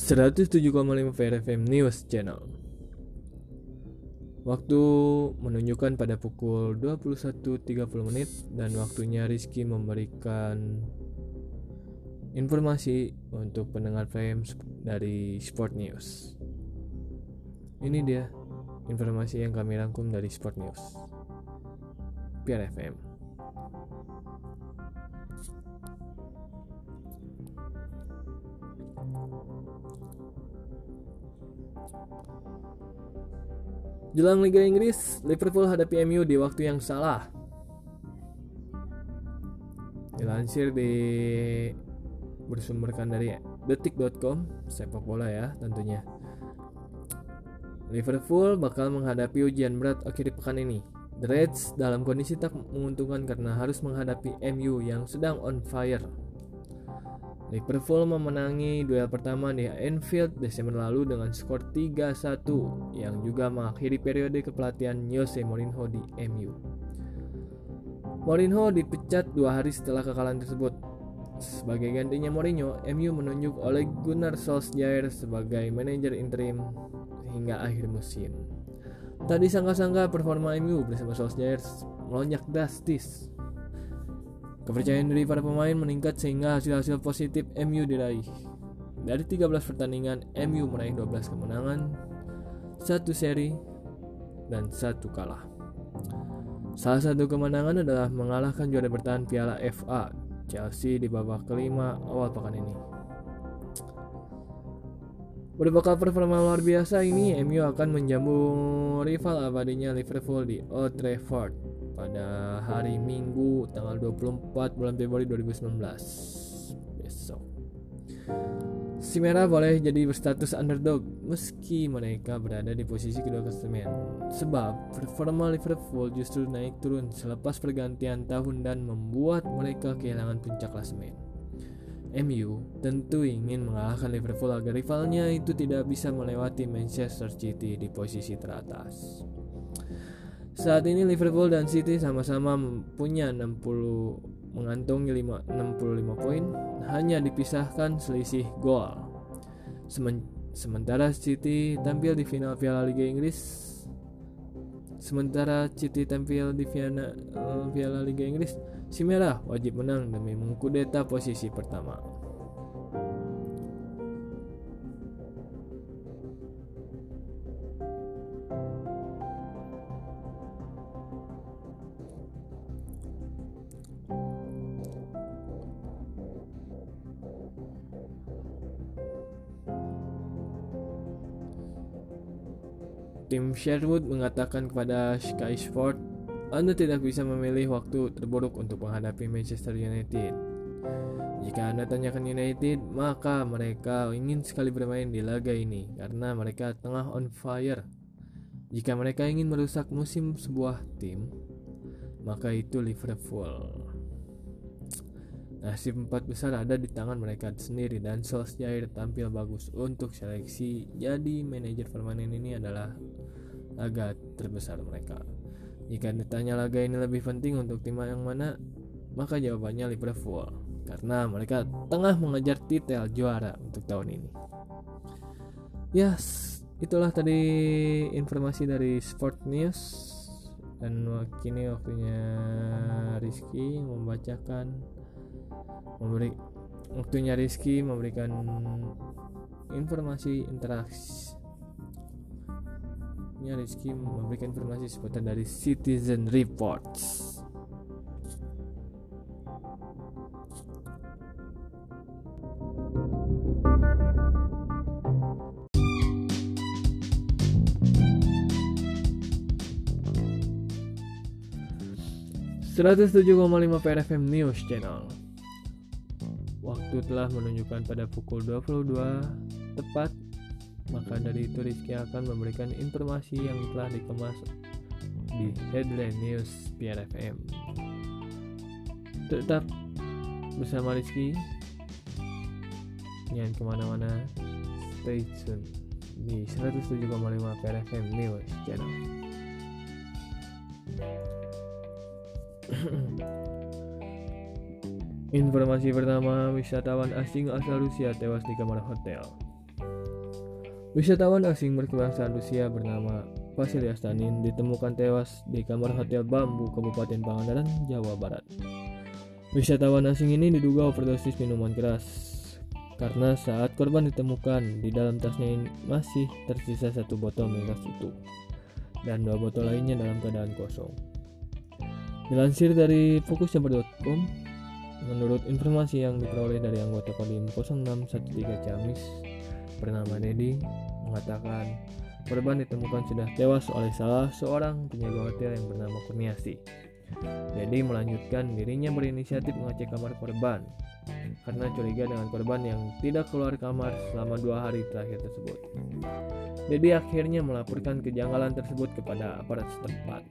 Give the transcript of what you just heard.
107,5 VRFM News Channel. Waktu menunjukkan pada pukul 21.30 menit dan waktunya Rizky memberikan informasi untuk pendengar FM dari Sport News. Ini dia informasi yang kami rangkum dari Sport News. PRFM. Jelang Liga Inggris, Liverpool hadapi MU di waktu yang salah. Dilansir di bersumberkan dari detik.com, sepak bola ya tentunya. Liverpool bakal menghadapi ujian berat akhir pekan ini. The Reds dalam kondisi tak menguntungkan karena harus menghadapi MU yang sedang on fire Liverpool memenangi duel pertama di Anfield Desember lalu dengan skor 3-1 yang juga mengakhiri periode kepelatihan Jose Mourinho di MU. Mourinho dipecat dua hari setelah kekalahan tersebut. Sebagai gantinya Mourinho, MU menunjuk oleh Gunnar Solskjaer sebagai manajer interim hingga akhir musim. Tadi sangka-sangka performa MU bersama Solskjaer melonjak drastis Kepercayaan diri para pemain meningkat sehingga hasil-hasil positif MU diraih. Dari 13 pertandingan, MU meraih 12 kemenangan, satu seri, dan satu kalah. Salah satu kemenangan adalah mengalahkan juara bertahan Piala FA Chelsea di babak kelima awal pekan ini. Berbekal performa luar biasa ini, MU akan menjamu rival abadinya Liverpool di Old Trafford pada hari Minggu tanggal 24 bulan Februari 2019 besok. Si Merah boleh jadi berstatus underdog meski mereka berada di posisi kedua klasemen. Sebab performa Liverpool justru naik turun selepas pergantian tahun dan membuat mereka kehilangan puncak klasemen. MU tentu ingin mengalahkan Liverpool agar rivalnya itu tidak bisa melewati Manchester City di posisi teratas. Saat ini Liverpool dan City sama-sama punya 60 mengantongi 5, 65 poin, hanya dipisahkan selisih gol. Semen, sementara City tampil di final Piala Liga Inggris. Sementara City tampil di Piala, uh, Piala Liga Inggris, si merah wajib menang demi mengkudeta posisi pertama. Tim Sherwood mengatakan kepada Sky Sport, Anda tidak bisa memilih waktu terburuk untuk menghadapi Manchester United. Jika Anda tanyakan United, maka mereka ingin sekali bermain di laga ini karena mereka tengah on fire. Jika mereka ingin merusak musim sebuah tim, maka itu Liverpool. Nasib empat besar ada di tangan mereka sendiri dan Solskjaer tampil bagus untuk seleksi jadi manajer permanen ini adalah laga terbesar mereka. Jika ditanya laga ini lebih penting untuk tim yang mana, maka jawabannya Liverpool karena mereka tengah mengejar titel juara untuk tahun ini. Yes, itulah tadi informasi dari Sport News dan kini waktunya Rizky membacakan memberi waktunya Rizky memberikan informasi interaksi ini Rizky memberikan informasi seputar dari Citizen Reports. Seratus tujuh koma lima PRFM News Channel. Waktu telah menunjukkan pada pukul 22 tepat maka dari itu Rizky akan memberikan informasi yang telah dikemas di Headline News PRFM. Tetap bersama Rizky, jangan ke mana-mana, stay tune di 107,5 PRFM News Channel. Informasi pertama, wisatawan asing asal Rusia tewas di kamar hotel. Wisatawan asing berkebangsaan Rusia bernama Vasil Yastanin ditemukan tewas di kamar Hotel Bambu, Kabupaten Pangandaran, Jawa Barat. Wisatawan asing ini diduga overdosis minuman keras karena saat korban ditemukan di dalam tasnya masih tersisa satu botol miras utuh dan dua botol lainnya dalam keadaan kosong. Dilansir dari fokusjabar.com, menurut informasi yang diperoleh dari anggota Kodim 0613 Ciamis bernama Dedi mengatakan korban ditemukan sudah tewas oleh salah seorang penjaga hotel yang bernama Kurniasi. Dedi melanjutkan dirinya berinisiatif mengecek kamar korban karena curiga dengan korban yang tidak keluar kamar selama dua hari terakhir tersebut. Dedi akhirnya melaporkan kejanggalan tersebut kepada aparat setempat.